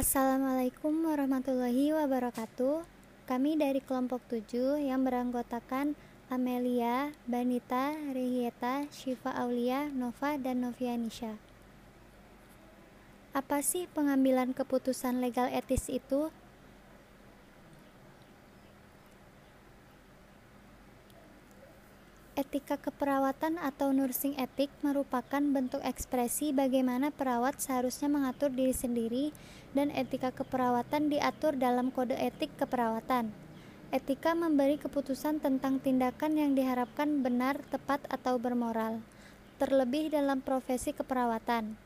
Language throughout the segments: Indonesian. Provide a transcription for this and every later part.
Assalamualaikum warahmatullahi wabarakatuh. Kami dari kelompok 7 yang beranggotakan Amelia, Banita, Rihieta, Syifa Aulia, Nova, dan Novianisha. Apa sih pengambilan keputusan legal etis itu? Etika keperawatan atau nursing etik merupakan bentuk ekspresi bagaimana perawat seharusnya mengatur diri sendiri dan etika keperawatan diatur dalam kode etik keperawatan. Etika memberi keputusan tentang tindakan yang diharapkan benar, tepat, atau bermoral, terlebih dalam profesi keperawatan.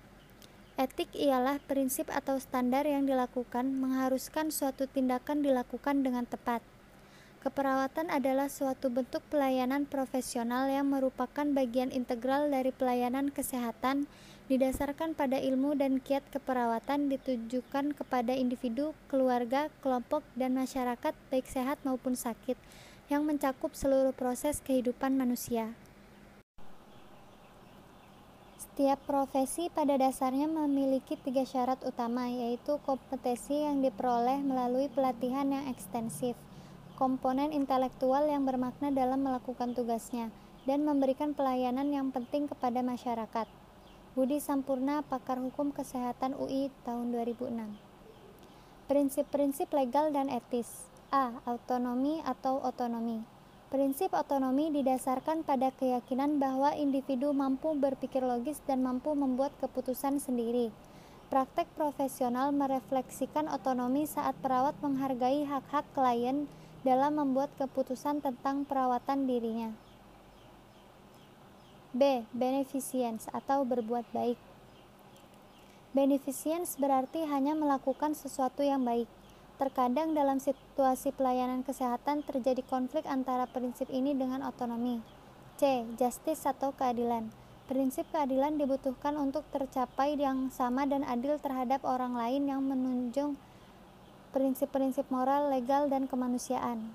Etik ialah prinsip atau standar yang dilakukan mengharuskan suatu tindakan dilakukan dengan tepat. Keperawatan adalah suatu bentuk pelayanan profesional yang merupakan bagian integral dari pelayanan kesehatan didasarkan pada ilmu dan kiat keperawatan ditujukan kepada individu, keluarga, kelompok, dan masyarakat baik sehat maupun sakit yang mencakup seluruh proses kehidupan manusia. Setiap profesi pada dasarnya memiliki tiga syarat utama, yaitu kompetensi yang diperoleh melalui pelatihan yang ekstensif, komponen intelektual yang bermakna dalam melakukan tugasnya, dan memberikan pelayanan yang penting kepada masyarakat. Budi Sampurna, Pakar Hukum Kesehatan UI tahun 2006. Prinsip-prinsip legal dan etis. A. Autonomi atau otonomi. Prinsip otonomi didasarkan pada keyakinan bahwa individu mampu berpikir logis dan mampu membuat keputusan sendiri. Praktek profesional merefleksikan otonomi saat perawat menghargai hak-hak klien dalam membuat keputusan tentang perawatan dirinya. B. Beneficence atau berbuat baik. Beneficence berarti hanya melakukan sesuatu yang baik. Terkadang dalam situasi pelayanan kesehatan terjadi konflik antara prinsip ini dengan otonomi. C. Justice atau keadilan. Prinsip keadilan dibutuhkan untuk tercapai yang sama dan adil terhadap orang lain yang menunjung prinsip-prinsip moral, legal, dan kemanusiaan.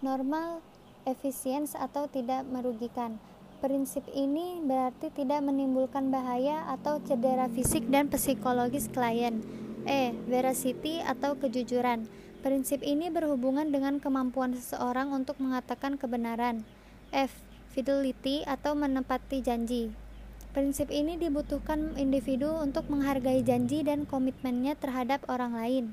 Normal, efisiens atau tidak merugikan. Prinsip ini berarti tidak menimbulkan bahaya atau cedera fisik dan psikologis klien. E. Veracity atau kejujuran. Prinsip ini berhubungan dengan kemampuan seseorang untuk mengatakan kebenaran. F. Fidelity atau menepati janji. Prinsip ini dibutuhkan individu untuk menghargai janji dan komitmennya terhadap orang lain.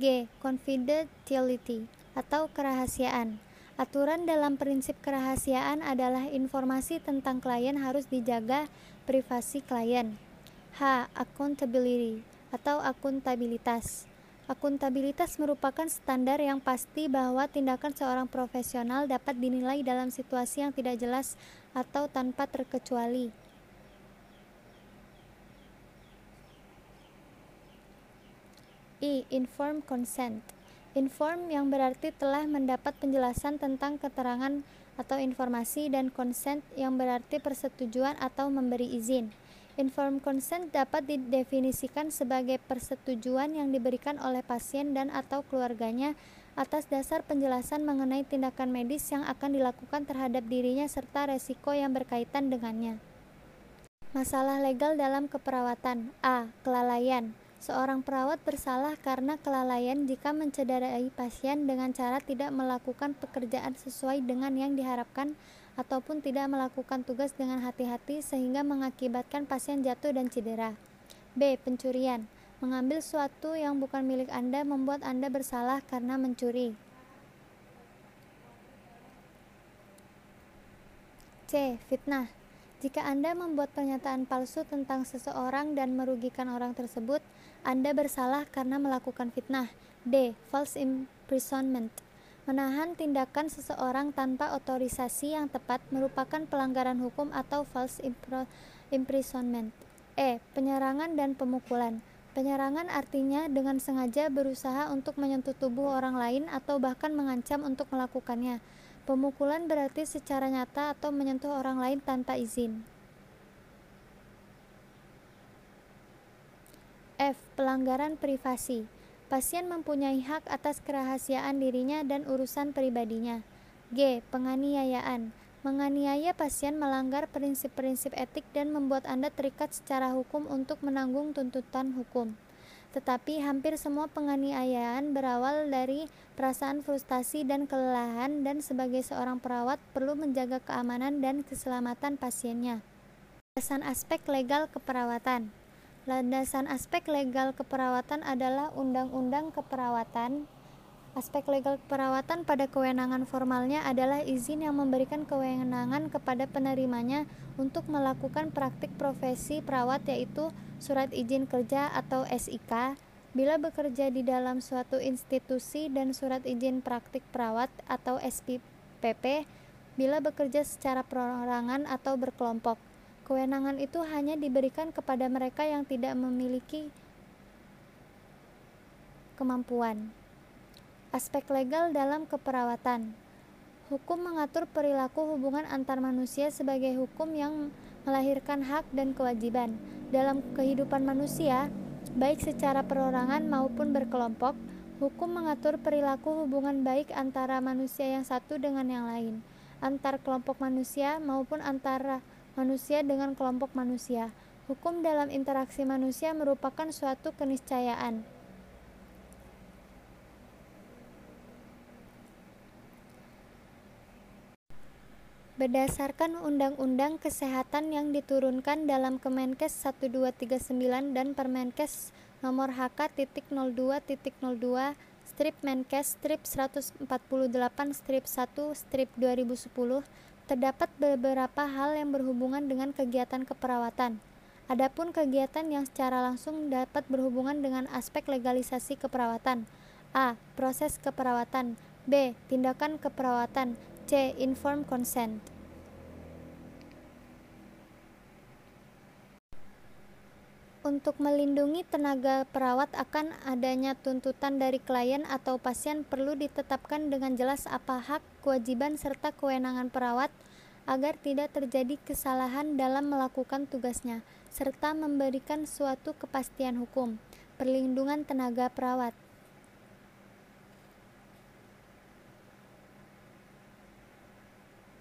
G. Confidentiality atau kerahasiaan. Aturan dalam prinsip kerahasiaan adalah informasi tentang klien harus dijaga privasi klien. H. Accountability atau akuntabilitas. Akuntabilitas merupakan standar yang pasti bahwa tindakan seorang profesional dapat dinilai dalam situasi yang tidak jelas atau tanpa terkecuali. I. Inform consent. Inform yang berarti telah mendapat penjelasan tentang keterangan atau informasi dan consent yang berarti persetujuan atau memberi izin. Informed consent dapat didefinisikan sebagai persetujuan yang diberikan oleh pasien dan atau keluarganya atas dasar penjelasan mengenai tindakan medis yang akan dilakukan terhadap dirinya serta resiko yang berkaitan dengannya. Masalah legal dalam keperawatan A. Kelalaian Seorang perawat bersalah karena kelalaian jika mencederai pasien dengan cara tidak melakukan pekerjaan sesuai dengan yang diharapkan ataupun tidak melakukan tugas dengan hati-hati sehingga mengakibatkan pasien jatuh dan cedera. B. Pencurian Mengambil sesuatu yang bukan milik Anda membuat Anda bersalah karena mencuri. C. Fitnah Jika Anda membuat pernyataan palsu tentang seseorang dan merugikan orang tersebut, Anda bersalah karena melakukan fitnah. D. False imprisonment Menahan tindakan seseorang tanpa otorisasi yang tepat merupakan pelanggaran hukum atau false imprisonment. E. Penyerangan dan pemukulan. Penyerangan artinya dengan sengaja berusaha untuk menyentuh tubuh orang lain atau bahkan mengancam untuk melakukannya. Pemukulan berarti secara nyata atau menyentuh orang lain tanpa izin. F. Pelanggaran privasi. Pasien mempunyai hak atas kerahasiaan dirinya dan urusan pribadinya. G. Penganiayaan. Menganiaya pasien melanggar prinsip-prinsip etik dan membuat Anda terikat secara hukum untuk menanggung tuntutan hukum. Tetapi hampir semua penganiayaan berawal dari perasaan frustasi dan kelelahan dan sebagai seorang perawat perlu menjaga keamanan dan keselamatan pasiennya. Landasan aspek legal keperawatan Landasan aspek legal keperawatan adalah Undang-Undang Keperawatan Aspek legal keperawatan pada kewenangan formalnya adalah izin yang memberikan kewenangan kepada penerimanya untuk melakukan praktik profesi perawat yaitu surat izin kerja atau SIK bila bekerja di dalam suatu institusi dan surat izin praktik perawat atau SPPP bila bekerja secara perorangan atau berkelompok. Kewenangan itu hanya diberikan kepada mereka yang tidak memiliki kemampuan. Aspek legal dalam keperawatan. Hukum mengatur perilaku hubungan antar manusia sebagai hukum yang melahirkan hak dan kewajiban. Dalam kehidupan manusia, baik secara perorangan maupun berkelompok, hukum mengatur perilaku hubungan baik antara manusia yang satu dengan yang lain, antar kelompok manusia maupun antara manusia dengan kelompok manusia. Hukum dalam interaksi manusia merupakan suatu keniscayaan. Berdasarkan Undang-Undang Kesehatan yang diturunkan dalam Kemenkes 1239 dan Permenkes nomor HK.02.02 strip Menkes strip 148 strip 1 strip 2010 terdapat beberapa hal yang berhubungan dengan kegiatan keperawatan. Adapun kegiatan yang secara langsung dapat berhubungan dengan aspek legalisasi keperawatan. A. Proses keperawatan. B. Tindakan keperawatan. C. Informed consent. Untuk melindungi tenaga perawat akan adanya tuntutan dari klien atau pasien perlu ditetapkan dengan jelas apa hak, kewajiban, serta kewenangan perawat agar tidak terjadi kesalahan dalam melakukan tugasnya, serta memberikan suatu kepastian hukum. Perlindungan tenaga perawat